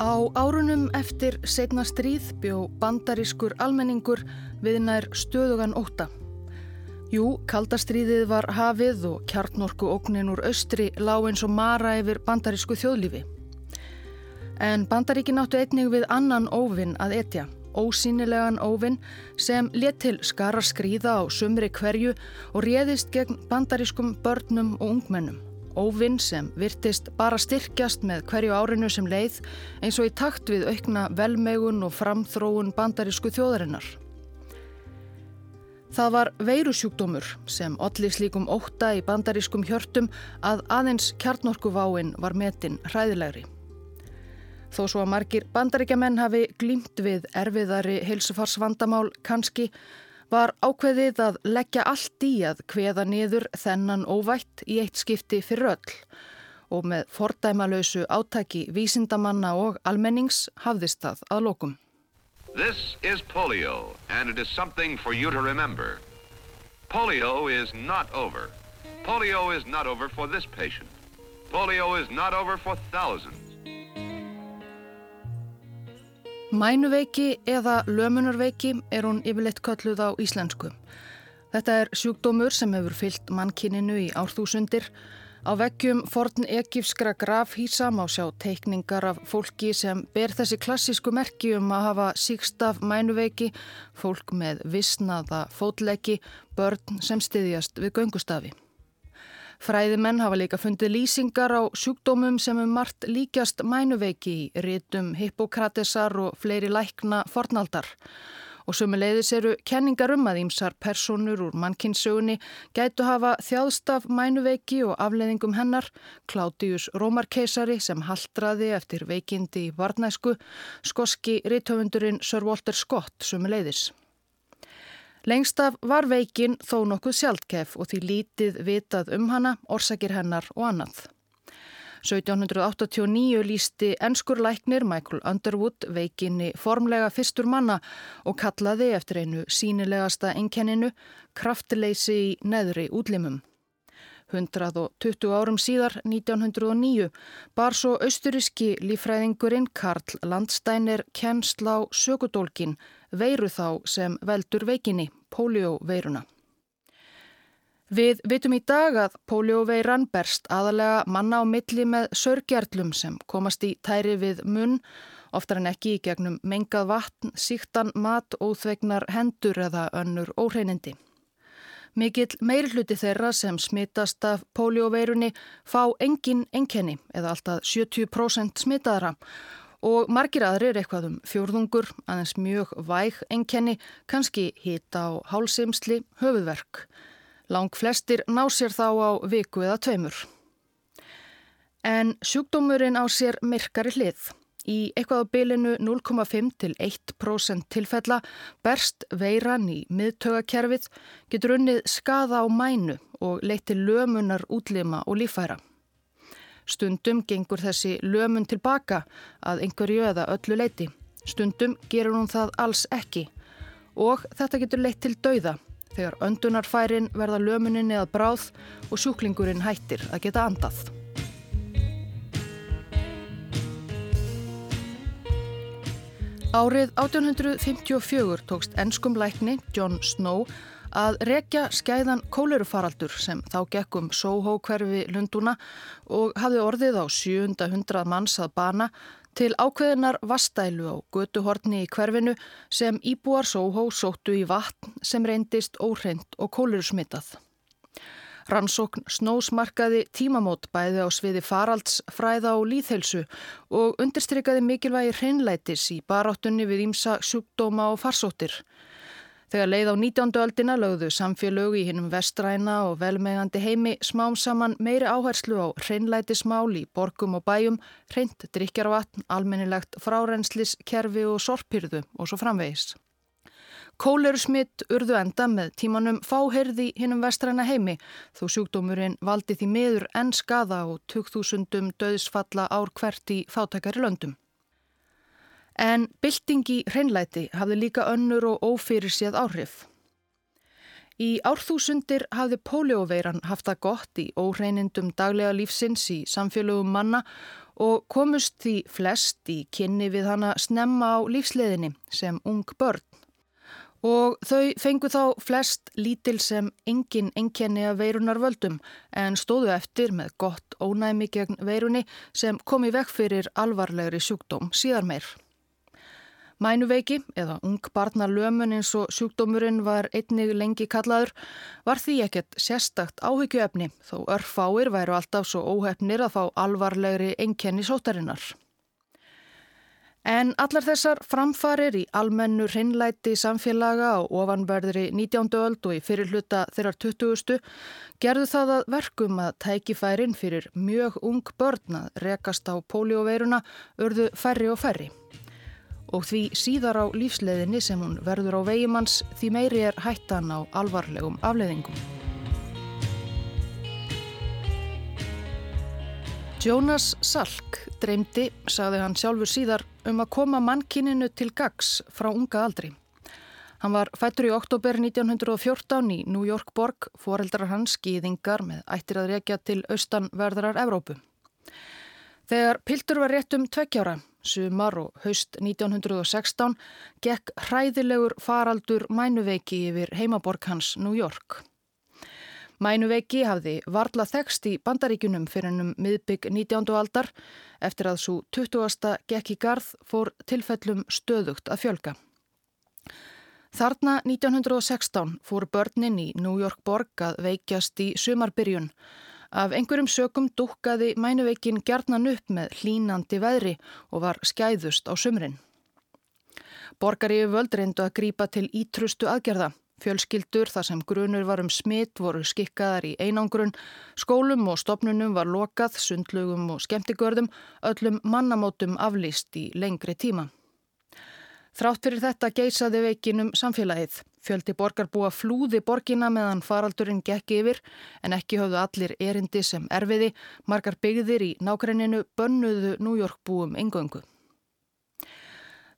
Á árunum eftir setna stríð bjó bandarískur almenningur við nær stöðugan óta. Jú, kaldastríðið var hafið og kjartnorku ógnin úr austri lág eins og mara yfir bandarísku þjóðlífi. En bandaríkin áttu einnig við annan óvinn að etja, ósýnilegan óvinn sem let til skara skrýða á sumri hverju og réðist gegn bandarískum börnum og ungmennum. Óvinn sem virtist bara styrkjast með hverju árinu sem leið eins og í takt við aukna velmegun og framþróun bandarísku þjóðarinnar. Það var veirusjúkdómur sem allir slíkum óta í bandarískum hjörtum að aðeins kjarnorkuváinn var metin hræðilegri. Þó svo að margir bandaríkjamenn hafi glýmt við erfiðari heilsufarsvandamál kannski var ákveðið að leggja allt í að hveða niður þennan óvætt í eitt skipti fyrir öll og með fordæmalösu átaki vísindamanna og almennings hafðist það að lokum. This is polio and it is something for you to remember. Polio is not over. Polio is not over for this patient. Polio is not over for thousands. Mænuveiki eða lömunarveiki er hún yfirleitt kölluð á íslensku. Þetta er sjúkdómur sem hefur fyllt mannkininu í árþúsundir. Á veggjum forn ekifskra grafhísa má sjá teikningar af fólki sem ber þessi klassísku merki um að hafa síkst af mænuveiki, fólk með vissnaða fótleggi, börn sem styðjast við göngustafi. Fræðimenn hafa líka fundið lýsingar á sjúkdómum sem um margt líkjast mænuveiki í rítum hippokratesar og fleiri lækna fornaldar. Og sumuleiðis eru kenningar um að ímsar personur úr mannkynnssögunni gætu hafa þjáðstaf mænuveiki og afleðingum hennar, Klátius Rómarkeisari sem haldraði eftir veikindi í varnæsku, skoski rítöfundurinn Sir Walter Scott sumuleiðis. Lengst af var veikin þó nokkuð sjálfkef og því lítið vitað um hana, orsakir hennar og annað. 1789 lísti ennskur læknir Michael Underwood veikinni formlega fyrstur manna og kallaði eftir einu sínilegasta einkenninu kraftleysi í neðri útlimum. 120 árum síðar, 1909, bar svo austuríski lífræðingurinn Karl Landsteiner kennsla á sökudólkin veiru þá sem veldur veikinni, polioveiruna. Við vitum í dag að polioveiran berst aðalega manna á milli með sörgjarlum sem komast í tæri við munn, oftar en ekki í gegnum mengað vatn, síktan, mat, óþvegnar, hendur eða önnur óhreinindi. Mikill meirhluti þeirra sem smittast af polioveirunni fá engin enkenni eða alltaf 70% smittaðra og margir aðrir eitthvað um fjórðungur, aðeins mjög væg enkenni, kannski hita á hálsimsli, höfuðverk. Lang flestir ná sér þá á viku eða tveimur. En sjúkdómurinn á sér myrkari hlið. Í eitthvað á bylinu 0,5 til 1% tilfella berst veiran í miðtögakerfið getur unnið skada á mænu og leiti lömunar útlima og lífæra. Stundum gengur þessi lömun tilbaka að einhverju eða öllu leiti. Stundum gerur hún það alls ekki og þetta getur leitt til dauða þegar öndunarfærin verða lömuninni að bráð og sjúklingurinn hættir að geta andað. Árið 1854 tókst ennskum lækni John Snow að rekja skæðan kólerufaraldur sem þá gekkum Soho hverfi Lunduna og hafði orðið á 700 manns að bana til ákveðinar vastælu á götuhortni í hverfinu sem íbúar Soho sóttu í vatn sem reyndist óhreint og kólerusmitað. Rannsókn snósmarkaði tímamót bæði á sviði faralds, fræða og líðhelsu og undirstrykaði mikilvægi hreinlætis í baráttunni við ímsa sjúkdóma og farsóttir. Þegar leið á 19. öldina lögðu samfélög í hinnum vestræna og velmegandi heimi smám saman meiri áherslu á hreinlætismál í borgum og bæjum, hreint drikjarvatn, almennilegt frárenslis, kerfi og sorpyrðu og svo framvegis. Kólerusmitt urðu enda með tímanum fáherði hinnum vestræna heimi þó sjúkdómurinn valdi því meður enn skada og 2000 döðsfalla ár hvert í fátækari löndum. En byltingi hreinlæti hafði líka önnur og ófyrir séð áhrif. Í árþúsundir hafði pólióveiran haft það gott í óhreinindum daglega lífsins í samfélögum manna og komust því flest í kynni við hana snemma á lífsleðinni sem ung börn. Og þau fengu þá flest lítil sem engin enkenni að veirunar völdum en stóðu eftir með gott ónæmi gegn veirunni sem kom í vekk fyrir alvarlegri sjúkdóm síðar meir. Mænuveiki eða ungbarnalömun eins og sjúkdómurinn var einnig lengi kallaður var því ekkert sérstakt áhyggjuefni þó örfáir væru alltaf svo óhefnir að fá alvarlegri enkenni sótarinnar. En allar þessar framfarir í almennu hreinlæti samfélaga á ofanverðri 19. öld og í fyrirluta þeirrar 20. gerðu það að verkum að tækifærin fyrir mjög ung börn að rekast á pólíoveiruna urðu færri og færri og því síðar á lífsleðinni sem hún verður á vegimanns því meiri er hættan á alvarlegum afleðingum. Jonas Salk dreymdi, sagði hann sjálfur síðar, um að koma mannkininu til gags frá unga aldri. Hann var fættur í oktober 1914 í New York borg, foreldrar hans skýðingar með ættir að rekja til austanverðarar Evrópu. Þegar Piltur var rétt um tvekkjára sumar og haust 1916 gekk hræðilegur faraldur mænuveiki yfir heimaborg hans New York. Mænuveiki hafði varla þekst í bandaríkunum fyrir hennum miðbygg 19. aldar eftir að svo 20. gekk í garð fór tilfellum stöðugt að fjölga. Þarna 1916 fór börnin í New York borg að veikjast í sumarbyrjun Af einhverjum sökum dúkkaði mænuveikin gerðnan upp með hlínandi veðri og var skæðust á sumrin. Borgari völd reyndu að grípa til ítrustu aðgerða. Fjölskyldur þar sem grunur var um smitt voru skikkaðar í einangrun, skólum og stopnunum var lokað, sundlugum og skemmtigörðum, öllum mannamótum aflýst í lengri tíma. Þrátt fyrir þetta geysaði veikinum samfélagið. Fjöldi borgarbúa flúði borgina meðan faraldurinn gekk yfir en ekki höfðu allir erindi sem erfiði, margar byggðir í nákrenninu bönnuðu nújorkbúum engöngu.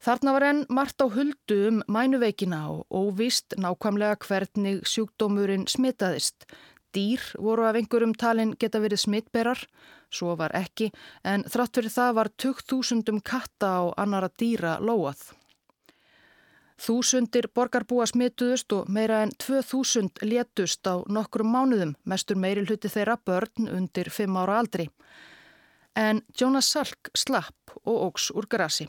Þarna var enn margt á huldu um mænuveikina og óvist nákvæmlega hvernig sjúkdómurinn smitaðist. Dýr voru af einhverjum talin geta verið smittberar, svo var ekki, en þrátt fyrir það var 20.000 katta á annara dýra lóað. Þúsundir borgarbúa smituðust og meira en 2000 létust á nokkrum mánuðum, mestur meiri hluti þeirra börn undir 5 ára aldri. En Jonas Salk slapp og ógs úr grasi.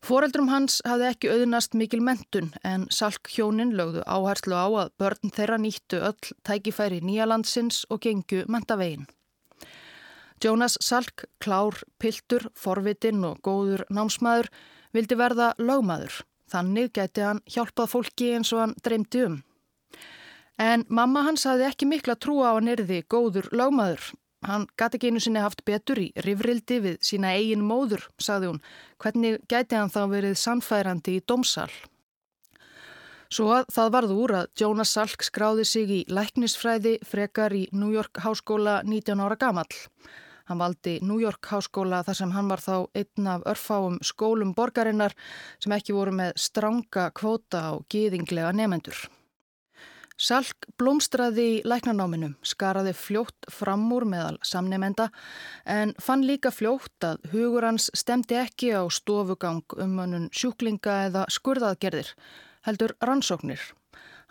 Fóreldrum hans hafði ekki auðnast mikil mentun en Salk hjónin lögðu áherslu á að börn þeirra nýttu öll tækifæri nýjalandsins og gengju mentavegin. Jonas Salk, klár, piltur, forvitin og góður námsmaður vildi verða lögmaður Þannig gæti hann hjálpað fólki eins og hann dreymdi um. En mamma hans hafði ekki mikla trú á hann erði góður lágmaður. Hann gæti ekki einu sinni haft betur í rifrildi við sína eigin móður, sagði hún. Hvernig gæti hann þá verið sannfærandi í domsal? Svo að það varð úr að Jonas Salk skráði sig í læknisfræði frekar í New York háskóla 19 ára gamall. Hann valdi New York háskóla þar sem hann var þá einn af örfáum skólum borgarinnar sem ekki voru með stranga kvóta á gýðinglega nefendur. Salk blómstraði í læknanáminu, skaraði fljótt fram úr meðal samnemenda en fann líka fljótt að hugur hans stemdi ekki á stofugang um hannun sjúklinga eða skurðaðgerðir, heldur rannsóknir.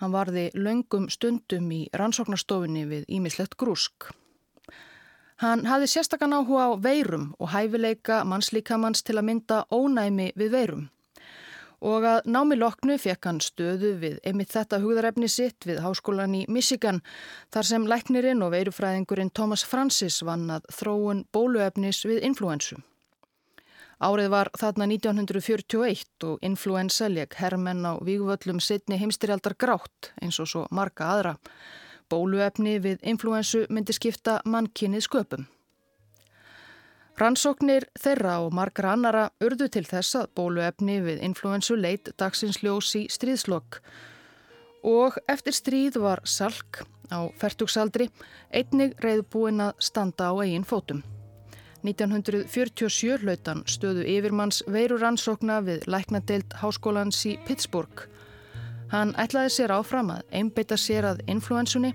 Hann varði laungum stundum í rannsóknarstofinni við ímislegt grúsk. Hann hafði sérstakann áhuga á veirum og hæfileika mannslíkamanns til að mynda ónæmi við veirum. Og að námi loknu fekk hann stöðu við emitt þetta hugðarefni sitt við háskólan í Michigan þar sem læknirinn og veirufræðingurinn Thomas Francis vann að þróun bóluefnis við influensu. Árið var þarna 1941 og influensa leik herrmenn á vígvöllum sittni heimstyrjaldar grátt eins og svo marga aðra. Bóluefni við influensu myndi skipta mannkynnið sköpum. Rannsóknir þeirra og margra annara urðu til þess að bóluefni við influensu leit dagsins ljós í stríðslokk og eftir stríð var Salk á færtugsaldri einnig reyðbúin að standa á eigin fótum. 1947 hlautan stöðu yfirmanns veirur rannsókna við læknadeild háskólans í Pittsburgh Hann ætlaði sér áfram að einbeita sér að influensunni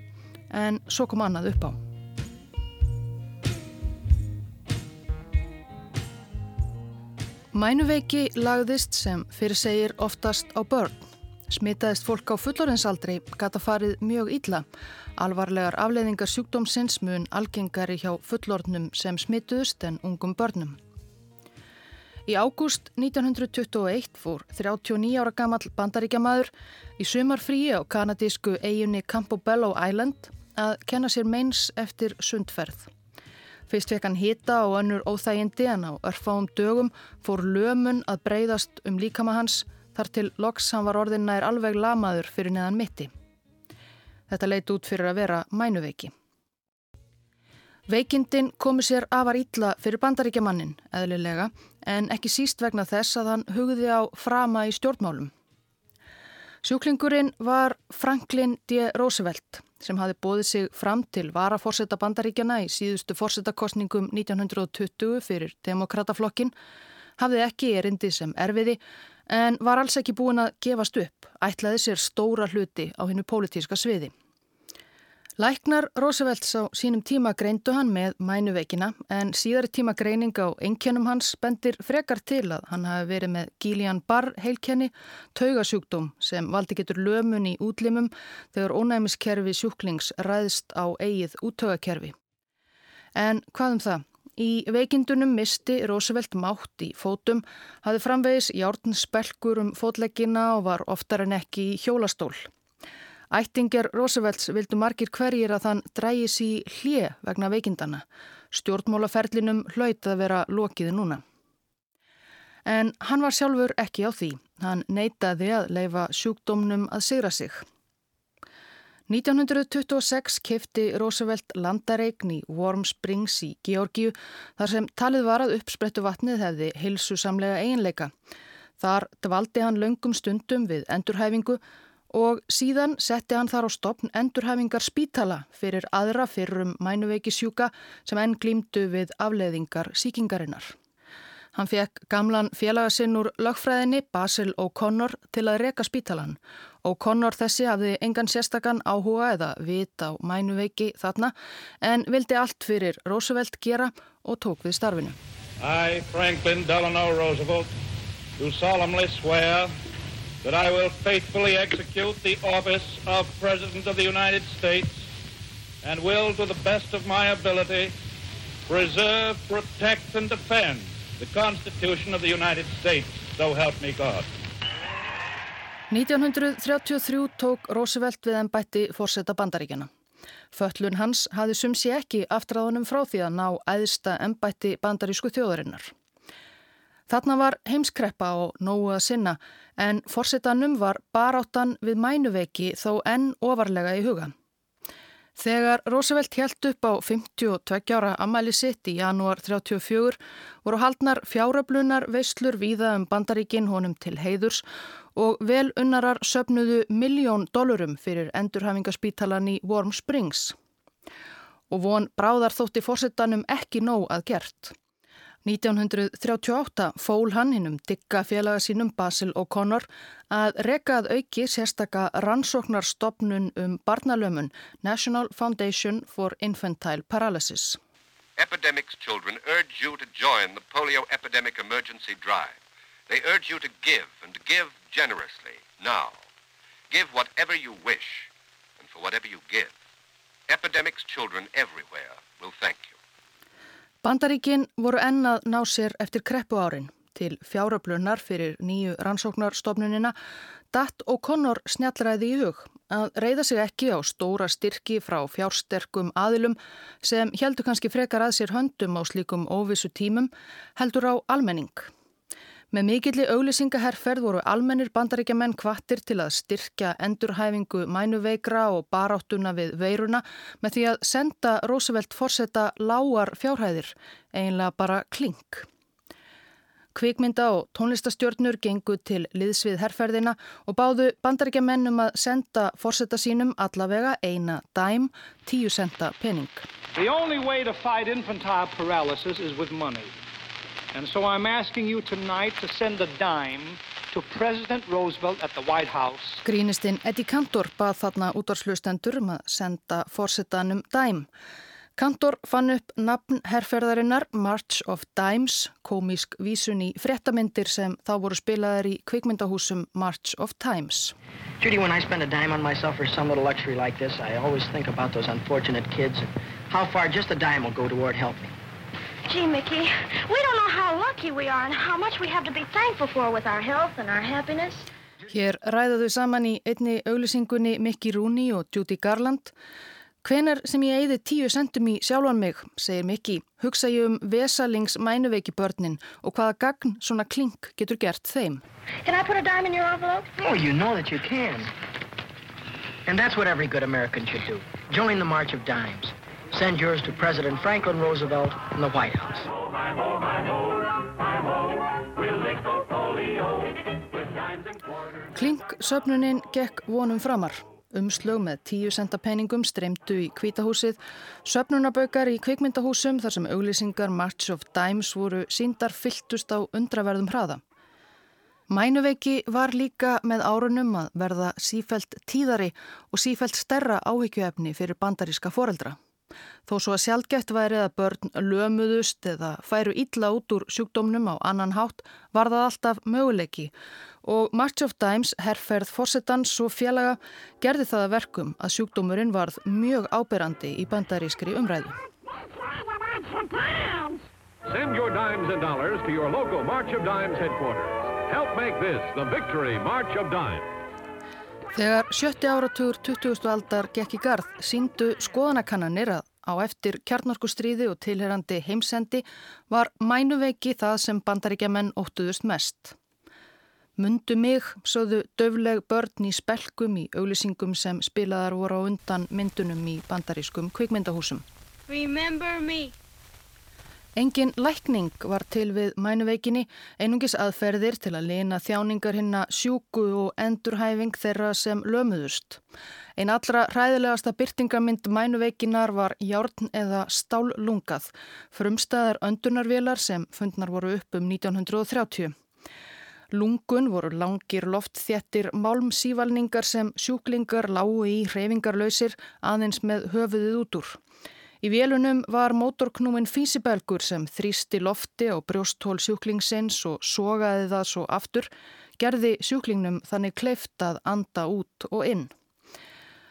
en svo kom annað upp á. Mænuveiki lagðist sem fyrir segir oftast á börn. Smitaðist fólk á fullorinsaldri gata farið mjög illa. Alvarlegar afleiðingar sjúkdómsins mun algengari hjá fullornum sem smituðust en ungum börnum. Í ágúst 1921 fór 39 ára gammal bandaríkjamaður í sumarfríi á kanadísku eiginni Campobello Island að kenna sér meins eftir sundferð. Fyrst fekk hann hita og önnur óþægindi en á örfáum dögum fór lömun að breyðast um líkama hans þar til loks hann var orðin nær alveg lamaður fyrir neðan mitti. Þetta leit út fyrir að vera mænuveiki. Veikindin komi sér afar ítla fyrir bandaríkjamannin, eðlilega, en ekki síst vegna þess að hann hugði á frama í stjórnmálum. Sjúklingurinn var Franklin D. Roosevelt sem hafi bóðið sig fram til varaforsetta bandaríkjana í síðustu forsettakostningum 1920 fyrir demokrataflokkin, hafði ekki erindi sem erfiði en var alls ekki búin að gefast upp, ætlaði sér stóra hluti á hennu pólitíska sviði. Læknar Roosevelts á sínum tíma greindu hann með mænuveikina en síðari tíma greining á einkennum hans bendir frekar til að hann hafi verið með Gílian-Barr heilkenni, taugasjúkdóm sem valdi getur lömun í útlimum þegar ónæmiskerfi sjúklings ræðst á eigið úttaugakerfi. En hvað um það? Í veikindunum misti Roosevelt mátt í fótum, hafði framvegis járn spelkur um fótleggina og var oftar en ekki í hjólastól. Ættinger Roosevelts vildu margir hverjir að þann drægis í hlje vegna veikindana. Stjórnmálaferlinum hlaut að vera lokiði núna. En hann var sjálfur ekki á því. Hann neytaði að leifa sjúkdómnum að sigra sig. 1926 kefti Roosevelt landareign í Warm Springs í Georgiu þar sem talið var að uppsprettu vatnið hefði hilsusamlega einleika. Þar dvaldi hann löngum stundum við endurhæfingu og síðan setti hann þar á stopn endurhafingar spítala fyrir aðra fyrrum mænuveiki sjúka sem enn glýmdu við afleðingar síkingarinnar. Hann fekk gamlan félagasinn úr lögfræðinni Basil O'Connor til að reka spítalan. O'Connor þessi hafði engan sérstakann áhuga eða vit á mænuveiki þarna en vildi allt fyrir Roosevelt gera og tók við starfinu. I, Franklin Delano Roosevelt, do solemnly swear that I will faithfully execute the office of President of the United States and will, to the best of my ability, preserve, protect, and defend the Constitution of the United States. So help me God. 1933 tók Roosevelt við ennbætti fórseta bandaríkjana. Föllun hans hafði sumsi ekki aftraðunum frá því að ná æðsta ennbætti bandarísku þjóðarinnar. Þarna var heimskreppa og nógu að sinna en forsetanum var baráttan við mænuveiki þó enn ofarlega í huga. Þegar Roosevelt helt upp á 52 ára ammæli sitt í janúar 34 voru haldnar fjáröflunar veislur víða um bandaríkin honum til heiðurs og vel unnarar söpnuðu miljón dólarum fyrir endurhafingaspítalan í Warm Springs. Og von bráðar þótti fórsetanum ekki nóg að gert. 1938 fól hann hinnum digga félaga sínum Basil O'Connor að rekað auki sérstaka rannsóknarstopnun um barnalömun National Foundation for Infantile Paralysis. Epidemics children urge you to join the polio epidemic emergency drive. They urge you to give and give generously now. Give whatever you wish and for whatever you give. Epidemics children everywhere will thank you. Bandaríkin voru ennað ná sér eftir kreppu árin til fjáröflunar fyrir nýju rannsóknarstofnunina datt og Conor snjallræði í hug að reyða sig ekki á stóra styrki frá fjársterkum aðilum sem heldur kannski frekar að sér höndum á slíkum óvissu tímum heldur á almenning. Með mikilli auglýsingaherrferð voru almennir bandaríkjaman kvattir til að styrkja endurhæfingu mænuveikra og baráttuna við veiruna með því að senda Roosevelt forsetta lágar fjárhæðir, einlega bara klink. Kvikmynda og tónlistastjórnur gengu til liðsvið herrferðina og báðu bandaríkjamennum að senda forsetta sínum allavega eina dæm, tíu senta pening. And so I'm asking you tonight to send a dime to President Roosevelt at the White House. Grínistinn Eddie Cantor bað þarna útvarslustendur um að senda fórsetanum dæm. Kantor fann upp nafn herrferðarinnar March of Dimes, komísk vísun í frettamyndir sem þá voru spilaðar í kvikmyndahúsum March of Times. Judy, when I spend a dime on myself for some little luxury like this, I always think about those unfortunate kids and how far just a dime will go toward helping. Gee, Mickey, we don't know how lucky we are and how much we have to be thankful for with our health and our happiness. Hér ræða þau saman í einni auglisingunni Mickey Rooney og Judy Garland Hvenar sem ég eigði tíu sentum í sjálfan mig, segir Mikki, hugsa ég um vesalings mænuveiki börnin og hvaða gagn svona klink getur gert þeim. Can I put a dime in your envelope? Oh, you know that you can. And that's what every good American should do. Join the March of Dimes. Send yours to President Franklin Roosevelt in the White House. Klink söpnunin gekk vonum framar. Umslög með tíu senta peningum streymdu í kvítahúsið, söpnunabaukar í kvikmyndahúsum þar sem auglýsingar March of Dimes voru síndar fylltust á undraverðum hraða. Mænuveiki var líka með árunum að verða sífælt tíðari og sífælt stærra áhyggjuefni fyrir bandaríska foreldra. Þó svo að sjálfgeft væri að börn lömuðust eða færu illa út úr sjúkdómnum á annan hátt var það alltaf möguleiki og March of Dimes, herrferð Fossetans og félaga gerði það að verkum að sjúkdómurinn varð mjög áberandi í bandarískri umræðu. Send your dimes and dollars to your local March of Dimes headquarters. Help make this the victory March of Dimes. Þegar sjötti áratugur 20. aldar gekk í garð síndu skoðanakannanir að á eftir kjarnarkustríði og tilherandi heimsendi var mænuveiki það sem bandaríkjaman óttuðust mest. Mundu mig, sögðu döfleg börn í spelkum í auglýsingum sem spilaðar voru á undan myndunum í bandarískum kvikmyndahúsum. Remember me. Engin lækning var til við mænuveikinni, einungis aðferðir til að lena þjáningar hinna sjúku og endurhæfing þeirra sem lömuðust. Einn allra hræðilegasta byrtingamind mænuveikinar var járn eða stállungað, frumstæðar öndunarvélar sem fundnar voru upp um 1930. Lungun voru langir loftþjettir málmsívalningar sem sjúklingar lágu í hreyfingarlausir aðeins með höfuðið út úr. Í vélunum var mótorknúmin físibelgur sem þrýsti lofti á brjósthól sjúklingsins og sogaði það svo aftur, gerði sjúklingnum þannig kleift að anda út og inn.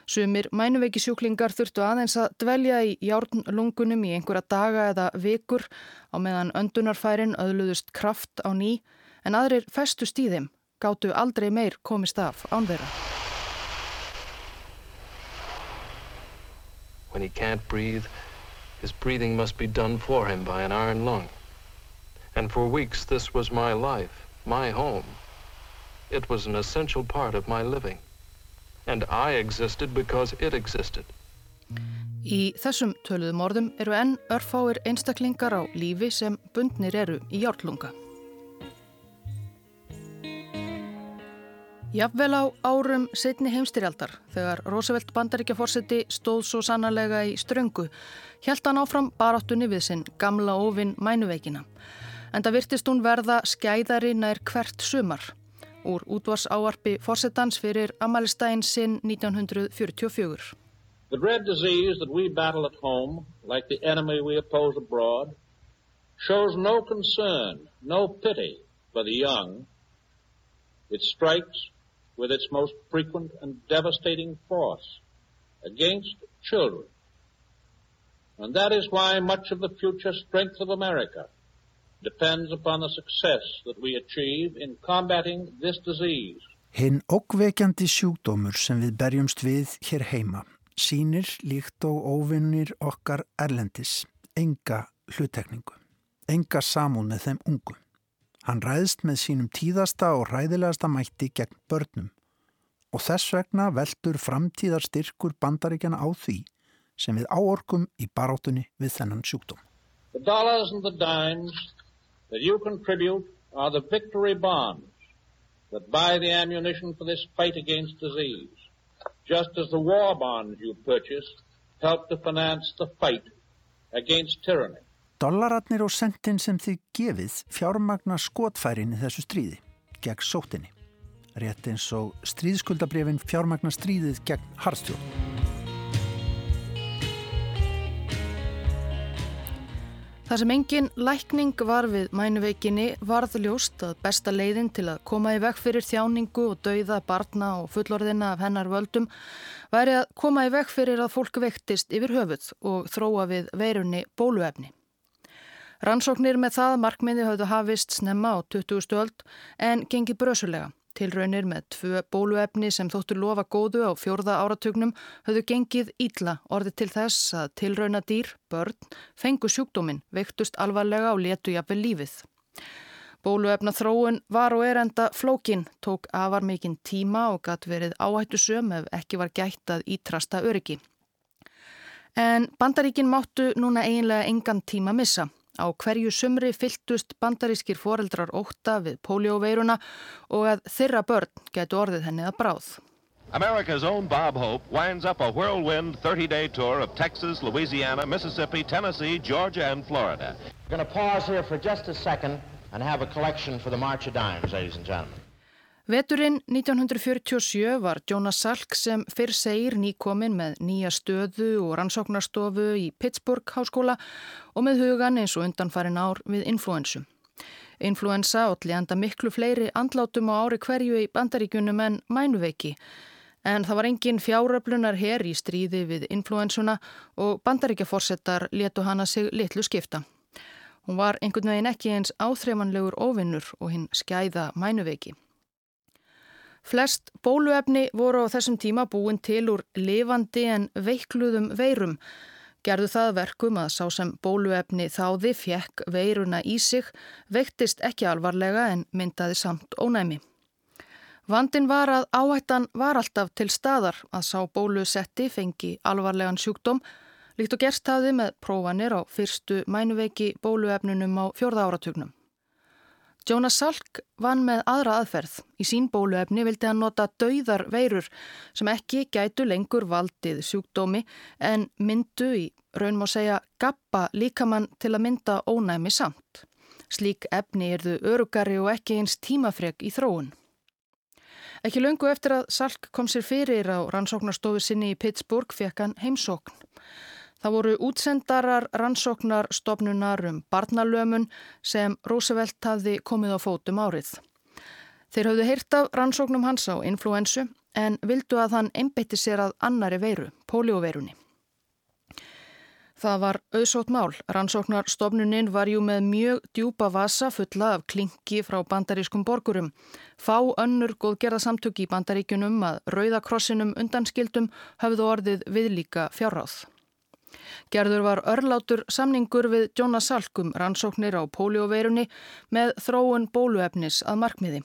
Sumir mænuveiki sjúklingar þurftu aðeins að dvelja í járnlungunum í einhverja daga eða vikur á meðan öndunarfærin öðluðust kraft á ný en aðrir festust í þeim gáttu aldrei meir komist af ánverða. When he can't breathe, his breathing must be done for him by an iron lung. And for weeks this was my life, my home. It was an essential part of my living. And I existed because it existed. Í þessum töluðum orðum eru enn örfáir einstaklingar á lífi sem bundnir eru í hjártlunga. Jafnvel á árum setni heimstyrjaldar, þegar Roosevelt bandaríkjaforseti stóð svo sannarlega í ströngu, hjælt hann áfram baráttunni við sinn gamla ofinn mænuveikina. En það virtist hún verða skæðari nær hvert sumar úr útvars áarpi forsetans fyrir Amalistæn sinn 1944. The dread disease that we battle at home, like the enemy we oppose abroad, shows no concern, no pity for the young. It strikes with its most frequent and devastating force against children. And that is why much of the future strength of America depends upon the success that we achieve in combating this disease. Hinn okkveikjandi sjúkdómur sem við berjumst við hér heima sínir líkt og óvinnir okkar erlendis enga hlutekningu, enga samúð með þeim ungum. Hann ræðist með sínum tíðasta og ræðilegasta mætti gegn börnum og þess vegna veldur framtíðar styrkur bandaríkjana á því sem við áorkum í barátunni við þennan sjúkdóm. The dollars and the dimes that you contribute are the victory bonds that buy the ammunition for this fight against disease, just as the war bonds you purchase help to finance the fight against tyranny. Dollaratnir og sentin sem þið gefið fjármagna skotfærin í þessu stríði, gegn sótinni. Rétt eins og stríðskuldabrefin fjármagna stríðið gegn harðstjórn. Það sem engin lækning var við mænuveikinni varð ljóst að besta leiðin til að koma í veg fyrir þjáningu og dauða barna og fullorðina af hennar völdum væri að koma í veg fyrir að fólk vektist yfir höfuð og þróa við veirunni bóluefni. Rannsóknir með það markmiði hafðu hafist snemma á 20. öld en gengi brösulega. Tilraunir með tvö bóluefni sem þóttu lofa góðu á fjórða áratugnum höfðu gengið ítla orði til þess að tilrauna dýr, börn, fengu sjúkdóminn, veiktust alvarlega og letu jafnvel lífið. Bóluefna þróun var og er enda flókin, tók afar mikinn tíma og gatt verið áhættu söm ef ekki var gætt að ítrasta öryggi. En bandaríkin máttu núna eiginlega engan tíma missa. Á hverju sumri fyltust bandarískir foreldrar óta við polioveiruna og að þeirra börn getur orðið henni að bráð. America's own Bob Hope winds up a whirlwind 30-day tour of Texas, Louisiana, Mississippi, Tennessee, Georgia, and Florida. We're going to pause here for just a second and have a collection for the March of Dimes, ladies and gentlemen. Veturinn 1947 var Jonas Salk sem fyrr segir nýkomin með nýja stöðu og rannsóknarstofu í Pittsburgh háskóla og með hugan eins og undanfarin ár við influensu. Influensa ótli enda miklu fleiri andlátum á ári hverju í bandaríkunum en mænuveiki en það var engin fjáröflunar her í stríði við influensuna og bandaríkjaforsettar letu hana sig litlu skipta. Hún var einhvern veginn ekki eins áþreifanlegur óvinnur og hinn skæða mænuveiki. Flest bóluefni voru á þessum tíma búin til úr lifandi en veikluðum veirum. Gerðu það verkum að sá sem bóluefni þáði fjekk veiruna í sig, veiktist ekki alvarlega en myndaði samt ónæmi. Vandin var að áhættan var alltaf til staðar að sá bólusetti fengi alvarlegan sjúkdóm, líkt og gerst hafi með prófanir á fyrstu mænuveiki bóluefnunum á fjörða áratugnum. Jonas Salk vann með aðra aðferð. Í sín bóluefni vildi hann nota dauðar veirur sem ekki gætu lengur valdið sjúkdómi en myndu í raun má segja gappa líkamann til að mynda ónæmi samt. Slík efni erðu örugari og ekki eins tímafreg í þróun. Ekki löngu eftir að Salk kom sér fyrir á rannsóknarstofu sinni í Pittsburgh fekk hann heimsókn. Það voru útsendarar rannsóknar stopnunar um barnalömun sem Roosevelt hafði komið á fótum árið. Þeir hafðu heyrt af rannsóknum hans á influensu en vildu að hann einbeitti sér að annari veiru, polioveirunni. Það var auðsótt mál. Rannsóknarstofnunin var jú með mjög djúpa vasa fulla af klingi frá bandarískum borgurum. Fá önnur góðgerða samtök í bandaríkunum að rauðakrossinum undanskildum hafðu orðið viðlíka fjárráð. Gerður var örlátur samningur við Jonas Salkum rannsóknir á polioveirunni með þróun bóluefnis að markmiði.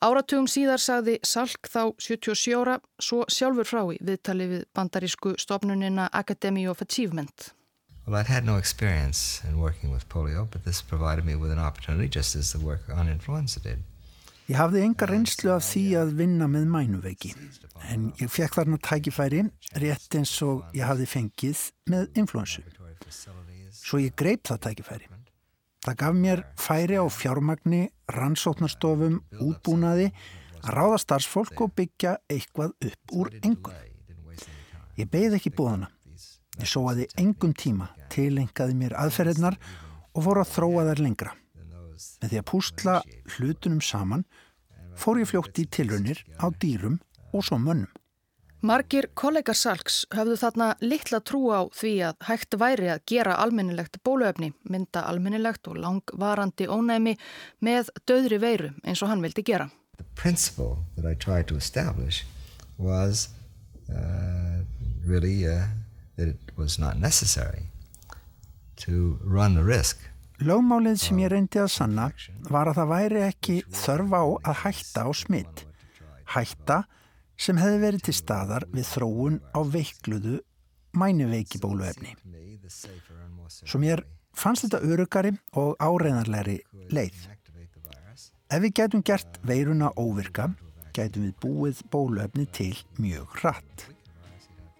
Áratugum síðar sagði Salk þá 77 ára svo sjálfur frá í viðtali við bandarísku stofnunina Academy of Achievement. Well, I'd had no experience in working with polio, but this provided me with an opportunity just as the work on influenza did. Ég hafði enga reynslu af því að vinna með mænuveiki en ég fekk þarna tækifæri rétt eins og ég hafði fengið með influensu. Svo ég greip það tækifæri. Það gaf mér færi á fjármagni, rannsóknarstofum, útbúnaði að ráða starfsfólk og byggja eitthvað upp úr engum. Ég beigði ekki búðana. Ég sóaði engum tíma, tilengaði mér aðferðirnar og fór að þróa þær lengra. Með því að pústla hlutunum saman fór ég fljótt í tilraunir á dýrum og svo mönnum. Margir kollegar Salks höfðu þarna litla trú á því að hægt væri að gera almennilegt bóluefni, mynda almennilegt og langvarandi ónæmi með döðri veiru eins og hann vildi gera. The principle that I tried to establish was uh, really uh, Lögmálið sem ég reyndi að sanna var að það væri ekki þörf á að hætta á smitt. Hætta sem hefði verið til staðar við þróun á veikluðu mæniveiki bóluefni. Svo mér fannst þetta örugari og áreðanlegri leið. Ef við getum gert veiruna óvirka, getum við búið bóluefni til mjög hratt.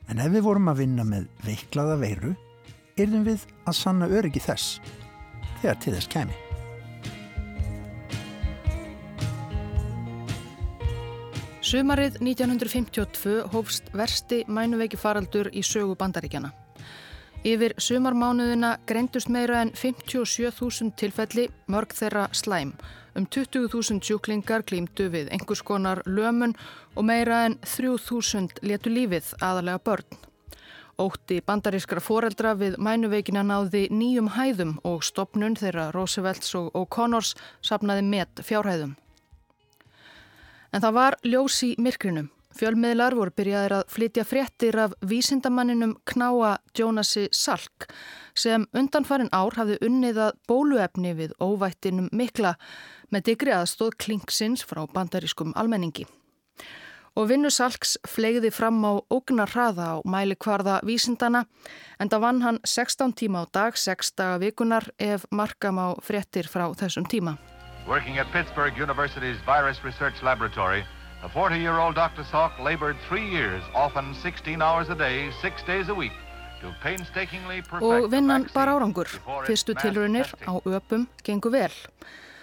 En ef við vorum að vinna með veiklaða veiru, yrðum við að sanna öryggi þess þegar til þess kemi. Sumarið 1952 hófst versti mænuveiki faraldur í sögu bandaríkjana. Yfir sumarmánuðina greindust meira en 57.000 tilfelli mörg þeirra slæm. Um 20.000 sjúklingar klímdu við einhvers konar lömun og meira en 3.000 letu lífið aðalega börn. Ótti bandarískra foreldra við mænuveikina náði nýjum hæðum og stopnun þeirra Roosevelts og O'Connors sapnaði met fjárhæðum. En það var ljós í myrkrinum. Fjölmiðlar voru byrjaðir að flytja fréttir af vísindamanninum Knáa Jónasi Salk sem undanfarin ár hafði unniðað bóluefni við óvættinum mikla með digri aðstóð klingsins frá bandarískum almenningi. Og vinnusalks flegði fram á ógnar hraða á mæli kvarða vísindana en það vann hann 16 tíma á dag, 6 daga vikunar ef markam á fréttir frá þessum tíma. Working at Pittsburgh University's Virus Research Laboratory The 40-year-old Dr. Salk labored three years, often 16 hours a day, six days a week, Og vinnan bar árangur. Fyrstu tilraunir á öpum gengur vel.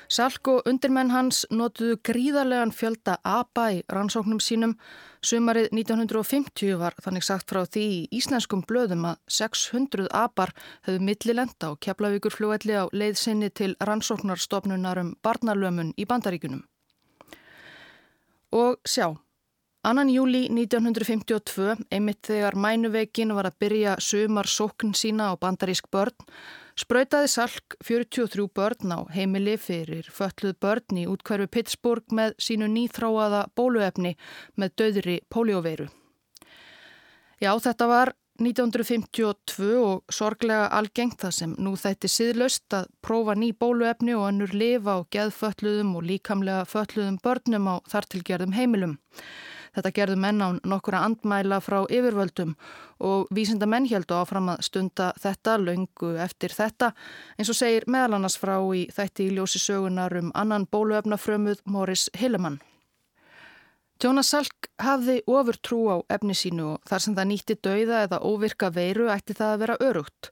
Salk og undirmenn hans notuðu gríðarlegan fjölda ABA í rannsóknum sínum. Sumarið 1950 var þannig sagt frá því í íslenskum blöðum að 600 ABAR höfðu millilenda og keflavíkur fljóðelli á leiðsynni til rannsóknarstofnunar um barnalömun í bandaríkunum. Og sjá, annan júli 1952, einmitt þegar mænuveikin var að byrja sumar sókn sína á bandarísk börn, sprautaði Salk 43 börn á heimili fyrir fölluð börn í útkverfi Pittsburgh með sínu nýþráaða bóluefni með döðri pólióveiru. Já, þetta var 1952 og sorglega algengt það sem nú þætti siðlaust að prófa ný bóluefni og annur lifa á geðfölluðum og líkamlega fölluðum börnum á þartilgerðum heimilum. Þetta gerðu menn á nokkura andmæla frá yfirvöldum og vísinda menn heldu áfram að stunda þetta löngu eftir þetta eins og segir meðal annars frá í þætti í ljósi sögunar um annan bóluefnafrömuð Morris Hillemann. Jonas Salk hafði ofur trú á efni sínu og þar sem það nýtti dauða eða óvirka veiru ætti það að vera örugt.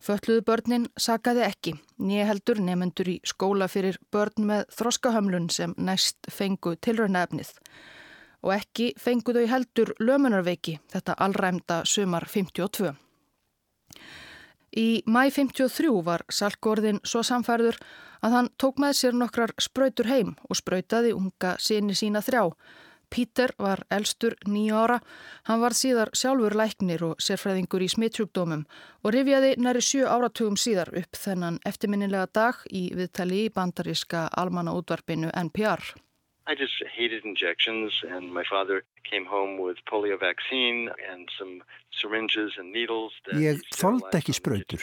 Fölluðu börnin sagaði ekki, nýja heldur nefnendur í skóla fyrir börn með þroskahömlun sem næst fengu tilröna efnið. Og ekki fenguðu heldur lömunarveiki þetta allræmda sumar 52. Í mæ 53 var Salkorðin svo samfærður að hann tók með sér nokkrar spröytur heim og spröytaði unga síni sína þrjá Pítur var elstur nýja ára. Hann var síðar sjálfur læknir og sérfræðingur í smittsjúkdómum og rifjaði næri sjö áratugum síðar upp þennan eftirminnilega dag í viðtali í bandaríska almanna útvarpinu NPR. I just hated injections and my father came home with polio vaccine and some syringes and needles. Ég þóld ekki spröytur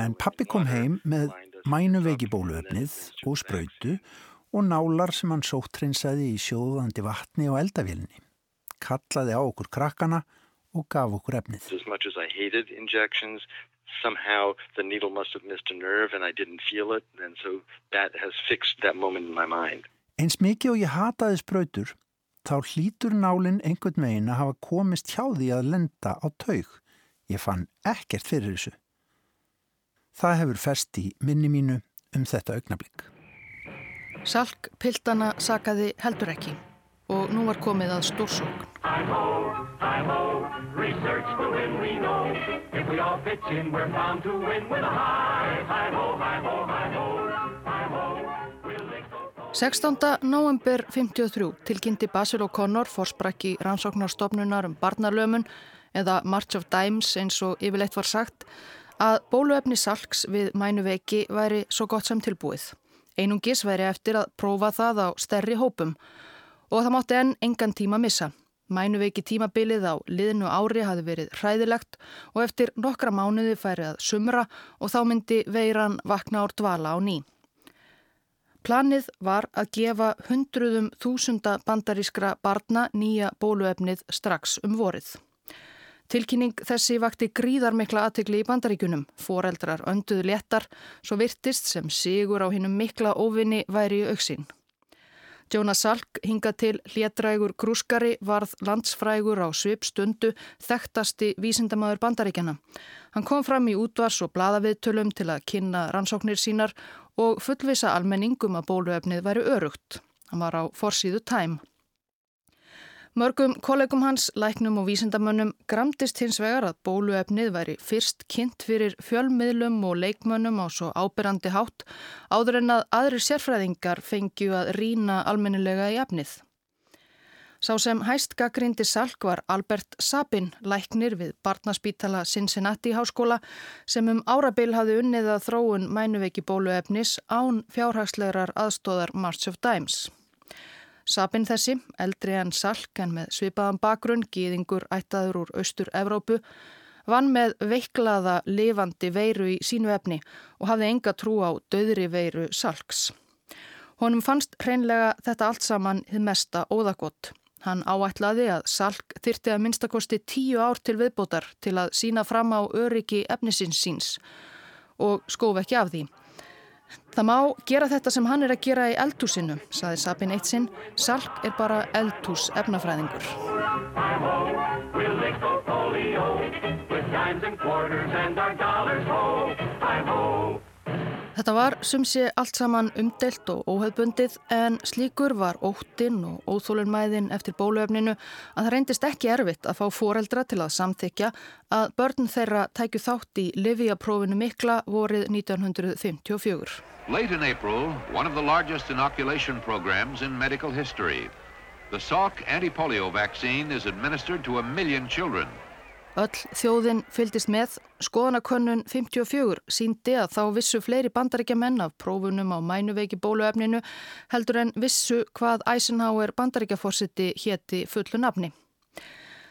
en pappi kom heim með mænuveiki bóluöfnið og spröytu og nálar sem hann sóttrinsaði í sjóðandi vatni og eldavílinni. Kallaði á okkur krakkana og gaf okkur efnið. Somehow the needle must have missed a nerve and I didn't feel it and so that has fixed that moment in my mind. Eins mikið og ég hataði spröytur þá hlítur nálinn einhvern megin að hafa komist hjá því að lenda á taug. Ég fann ekkert fyrir þessu. Það hefur fest í minni mínu um þetta augnablík. Salk piltana sakaði heldur ekki og nú var komið að stórsókn. Sextánda november 53 tilkynnti Basil O'Connor fórsprakki rannsóknarstofnunar um barnalömun eða March of Dimes eins og yfirleitt var sagt að bóluefni Salks við mænuveiki væri svo gott sem tilbúið. Einungis væri eftir að prófa það á stærri hópum og það mátti enn engan tíma missa. Mænuveiki tímabilið á liðnu ári hafi verið hræðilegt og eftir nokkra mánuði færi að sumra og þá myndi veiran vakna ár dvala á ný. Planið var að gefa hundruðum þúsunda bandarískra barna nýja bóluefnið strax um vorið. Tilkynning þessi vakti gríðarmikla aðtegli í bandaríkunum. Fóreldrar önduðu léttar, svo virtist sem sigur á hinnum mikla óvinni væri í auksinn. Jonas Salk hinga til hlétrægur grúskari varð landsfrægur á svip stundu þekktasti vísindamæður bandaríkjana. Hann kom fram í útvars og bladaviðtölum til að kynna rannsóknir sínar og fullvisa almenningum að bóluefnið væri örugt. Hann var á forsýðu tæm. Mörgum kollegum hans, læknum og vísindamönnum gramdist hins vegar að bóluefnið væri fyrst kynnt fyrir fjölmiðlum og leikmönnum á svo ábyrrandi hátt áður en að aðrir sérfræðingar fengju að rína almennilega í efnið. Sá sem hæst gaggrindi salk var Albert Sabin, læknir við Barnaspítala Cincinnati háskóla sem um árabil hafði unnið að þróun mænuveiki bóluefnis án fjárhagslegar aðstóðar March of Dimes. Sabin þessi, eldri en Salk en með svipaðan bakgrunn, gýðingur ættaður úr Austur-Evrópu, vann með veiklaða lifandi veiru í sínu efni og hafði enga trú á döðri veiru Salks. Honum fannst hreinlega þetta allt saman hið mesta óðagott. Hann áætlaði að Salk þyrti að minnstakosti tíu ár til viðbótar til að sína fram á öryggi efnisins síns og skóf ekki af því. Það má gera þetta sem hann er að gera í eldhúsinu, saði Sabin eitt sinn. Salk er bara eldhús efnafræðingur. Þetta var sumsi allt saman umdelt og óhefbundið en slíkur var óttinn og óþólunmæðin eftir bóluefninu að það reyndist ekki erfitt að fá foreldra til að samþykja að börn þeirra tækju þátt í Livia-prófinu mikla vorið 1954. Late in April, one of the largest inoculation programs in medical history. The Salk anti-polio vaccine is administered to a million children. Öll þjóðin fyldist með. Skoðanakönnun 54 síndi að þá vissu fleiri bandaríkja menn af prófunum á mænuveiki bóluefninu heldur en vissu hvað Eisenhower bandaríkjaforsiti hétti fullu nafni.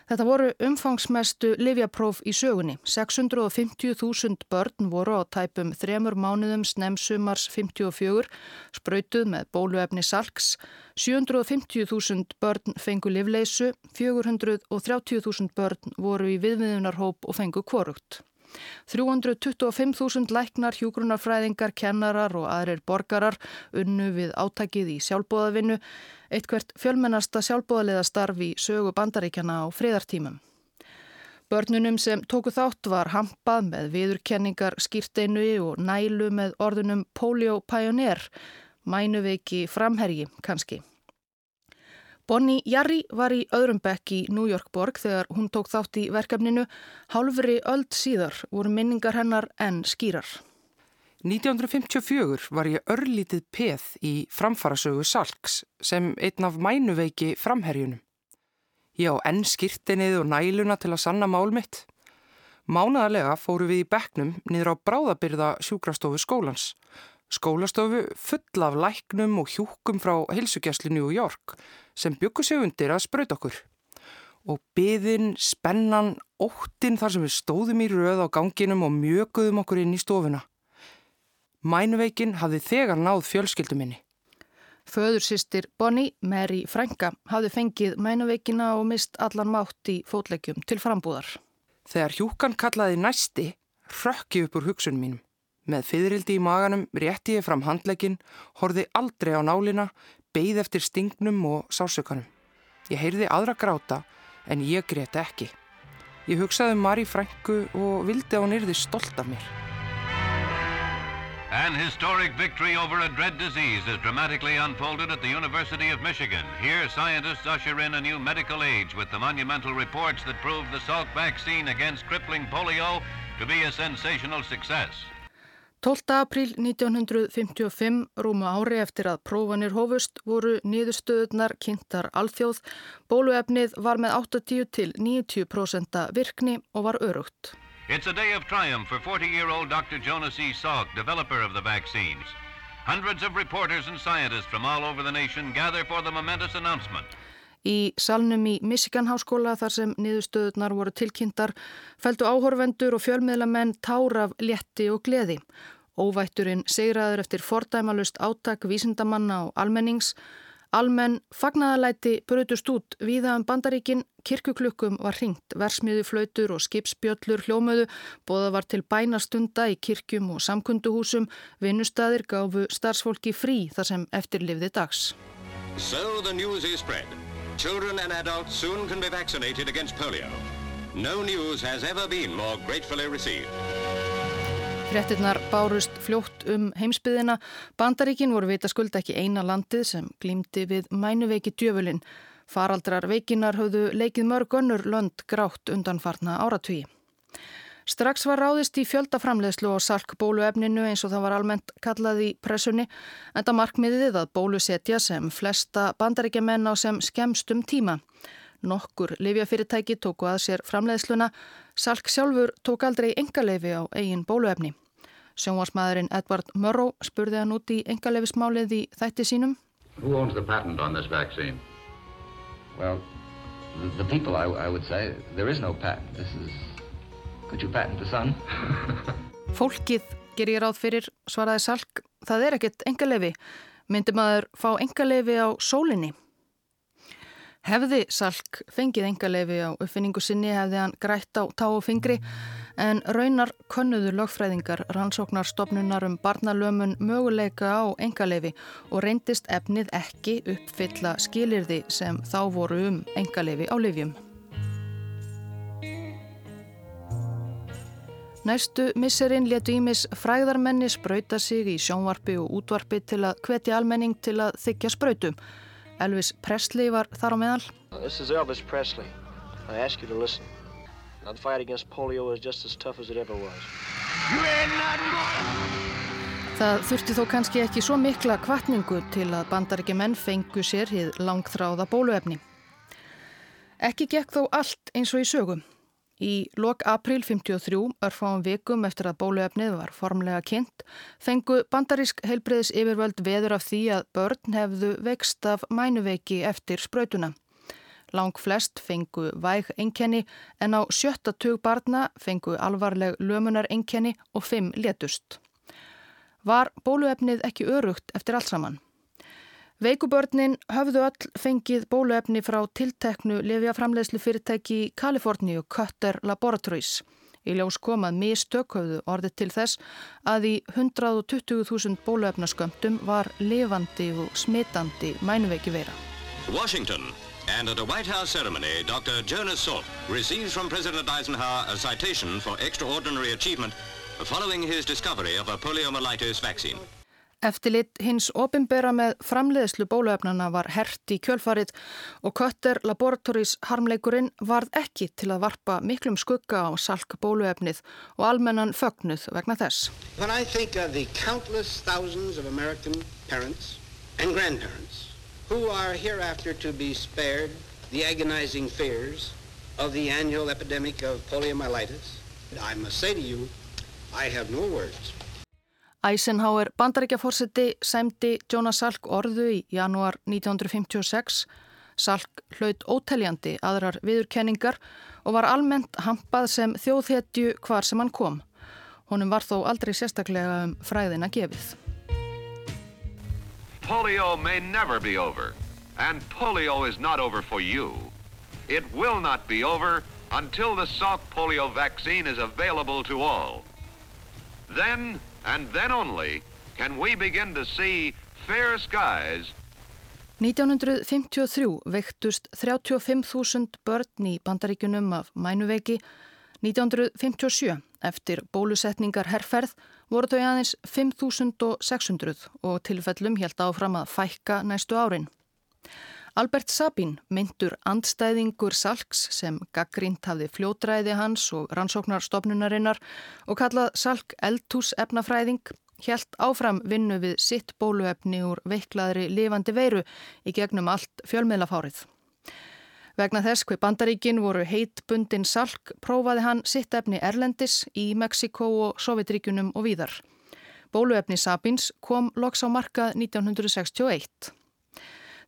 Þetta voru umfangsmestu livjapróf í sögunni. 650.000 börn voru á tæpum þremur mánuðum snemsumars 54, spröytuð með bóluefni salks. 750.000 börn fengu livleisu, 430.000 börn voru í viðmiðunarhóp og fengu kvorugt. 325.000 læknar, hjúgrunarfræðingar, kennarar og aðrir borgarar unnu við áttakið í sjálfbóðavinnu eitthvert fjölmennasta sjálfbóðaliða starf í sögu bandaríkjana á friðartímum. Börnunum sem tóku þátt var hampað með viðurkenningar skýrteinu og nælu með orðunum Polio Pioneer, mænuveiki framherji kannski. Bonnie Jarry var í öðrum bekk í New York borg þegar hún tók þátt í verkefninu. Hálfri öld síðar voru minningar hennar en skýrar. 1954 var ég örlítið peð í framfarasögu Salks sem einn af mænuveiki framherjunum. Ég á enn skýrtinnið og næluna til að sanna mál mitt. Mánaðarlega fóru við í bekknum niður á bráðabyrða sjúkrastofu skólans. Skólastofu full af læknum og hjúkum frá heilsugjastlu New York sem byggur sig undir að spröyt okkur. Og byðin, spennan, óttin þar sem við stóðum í röð á ganginum og mjöguðum okkur inn í stofuna. Mænuveikin hafði þegar náð fjölskyldu minni. Föðursýstir Bonnie, Mary Franka, hafði fengið mænuveikina og mist allan mátt í fótlegjum til frambúðar. Þegar hjúkan kallaði næsti, rökki upp úr hugsunum mínum. Með fyririldi í maganum rétti ég fram handlegin, horfi aldrei á nálina, beigð eftir stingnum og sásökanum. Ég heyrði aðra gráta en ég gréti ekki. Ég hugsaði um Mari Franku og vildi að hún yrði stolt af mér. An historic victory over a dread disease is dramatically unfolded at the University of Michigan. Here, scientists usher in a new medical age with the monumental reports that prove the Salk vaccine against crippling polio to be a sensational success. 12. apríl 1955, rúmu ári eftir að prófanir hófust, voru niðurstöðunar kynntar alþjóð. Bóluefnið var með 80 til 90% virkni og var örugt. It's a day of triumph for 40-year-old Dr. Jonas E. Salk, developer of the vaccines. Hundreds of reporters and scientists from all over the nation gather for the momentous announcement. Í salnum í Michigan háskóla þar sem niðurstöðunar voru tilkynntar fældu áhorfendur og fjölmiðlamenn tár af létti og gleði. Óvætturinn segraður eftir fordæmalust áttak vísindamanna og almennings Almenn fagnaðalæti brutust út viða um bandaríkin, kirkuklukkum var hringt, versmiðu flautur og skipsbjöllur hljómöðu, bóða var til bænastunda í kirkjum og samkunduhúsum, vinnustadir gafu starfsfólki frí þar sem eftirlifði dags. So the news is spread. Children and adults soon can be vaccinated against polio. No news has ever been more gratefully received. Frettinnar bárust fljótt um heimsbyðina. Bandaríkin voru vita skulda ekki eina landið sem glýmdi við mænuveiki djöfulin. Faraldrar veikinar höfðu leikið mörg önnur lönd grátt undanfarna áratví. Strax var ráðist í fjöldaframleðslu og salkbóluefninu eins og það var almennt kallað í pressunni en það markmiðið að bólusetja sem flesta bandaríkjaman á sem skemstum tíma. Nokkur livjafyrirtæki tóku að sér framleðsluna, salk sjálfur tók aldrei engaleifi á eigin bóluefni. Sjónvarsmaðurinn Edward Murrow spurði hann út í engaleifismálið í þætti sínum. Who owns the patent on this vaccine? Well, the, the people, I, I would say, there is no patent. This is Could you patent the sun? Fólkið ger ég ráð fyrir, svaraði Salk, það er ekkert engalefi. Myndi maður fá engalefi á sólinni? Hefði Salk fengið engalefi á uppfinningu sinni hefði hann grætt á tá og fingri en raunar konnuðu lögfræðingar rannsóknarstofnunar um barnalömun möguleika á engalefi og reyndist efnið ekki uppfylla skilirði sem þá voru um engalefi á livjum. Næstu misserinn letu ímis fræðarmenni spröyta sig í sjónvarpi og útvarpi til að hvetja almenning til að þykja spröytum. Elvis Presley var þar á meðal. This is Elvis Presley. I ask you to listen. Now the fight against polio is just as tough as it ever was. Það þurfti þó kannski ekki svo mikla kvartningu til að bandaríkja menn fengu sér hið langþráða bóluefni. Ekki gekk þó allt eins og í sögum. Í lok april 53, örfáum vikum eftir að bóluefnið var formlega kynnt, fengu bandarísk heilbreyðis yfirvöld veður af því að börn hefðu vext af mænuveiki eftir spröytuna. Lang flest fengu væg enkenni en á sjötta tug barna fengu alvarleg lömunar enkenni og fimm letust. Var bóluefnið ekki örugt eftir allt saman? Veikubörnin höfðu öll fengið bóluefni frá tilteknu lefjaframlegslu fyrirtæki í Kaliforníu, Cutter Laboratories. Í ljós komað mistök höfðu orðið til þess að í 120.000 bóluefnaskömmtum var levandi og smitandi mænuveiki vera. Washington and at a White House ceremony Dr. Jonas Salk receives from President Eisenhower a citation for extraordinary achievement following his discovery of a poliomyelitis vaccine. Eftirlit hins opimbera með framleiðslu bóluefnana var hert í kjölfarið og Kötter Laboratories harmleikurinn varð ekki til að varpa miklum skugga á salk bóluefnið og almennan fögnuð vegna þess. When I think of the countless thousands of American parents and grandparents who are hereafter to be spared the agonizing fears of the annual epidemic of poliomyelitis, I must say to you, I have no words. Eisenhower bandaríkjaforsiti sæmdi Jonas Salk orðu í janúar 1956. Salk hlaut óteljandi aðrar viðurkenningar og var almennt hampað sem þjóðhetju hvar sem hann kom. Honum var þó aldrei sérstaklega um fræðina gefið. Polio may never be over and polio is not over for you. It will not be over until the Salk polio vaccine is available to all. Then and then only can we begin to see fair skies 1953 veiktust 35.000 börn í bandaríkunum af mænuveiki. 1957, eftir bólusetningar herrferð, voru þau aðeins 5.600 og tilfellum held áfram að fækka næstu árin. Albert Sabin, myndur andstæðingur Salks sem gaggrínt hafði fljótræði hans og rannsóknarstofnunarinnar og kallað Salk eldhús efnafræðing, helt áfram vinnu við sitt bóluefni úr veiklaðri lifandi veiru í gegnum allt fjölmiðlafárið. Vegna þess hver bandaríkin voru heitbundin Salk prófaði hann sitt efni Erlendis í Mexiko og Sovjetríkunum og víðar. Bóluefni Sabins kom loks á markað 1961.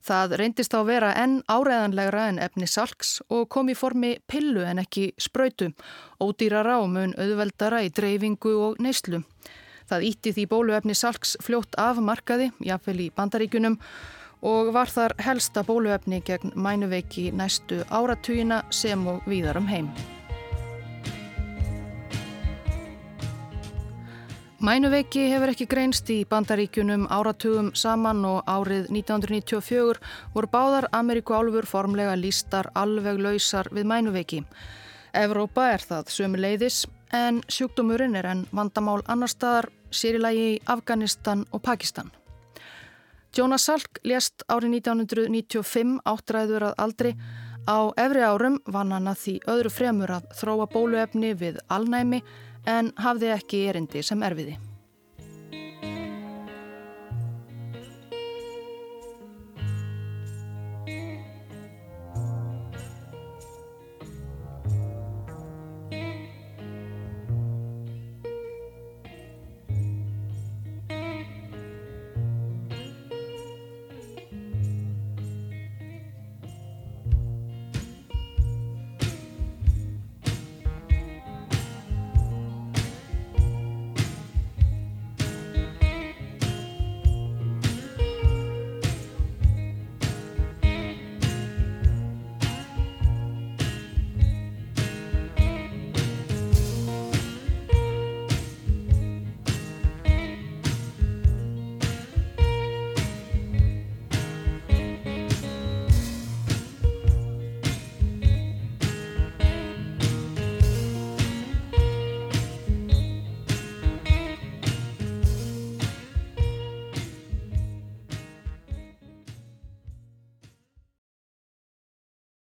Það reyndist þá vera enn áreðanlegra en efni salks og kom í formi pillu en ekki spröytu, ódýrara og mun auðveldara í dreifingu og neyslu. Það ítti því bóluefni salks fljótt af markaði, jáfnvel í bandaríkunum, og var þar helsta bóluefni gegn mænuveiki næstu áratugina sem og víðarum heim. Mænuveiki hefur ekki greinst í bandaríkunum áratugum saman og árið 1994 voru báðar Ameríku-álfur formlega lístar alveg lausar við mænuveiki. Evrópa er það sömu leiðis en sjúkdómurinn er enn vandamál annar staðar, sérilagi í Afganistan og Pakistan. Jonas Salk lést árið 1995 áttræður að aldri. Á efri árum vann hann að því öðru fremur að þróa bóluefni við alnæmi en hafði ekki erindi sem erfiði.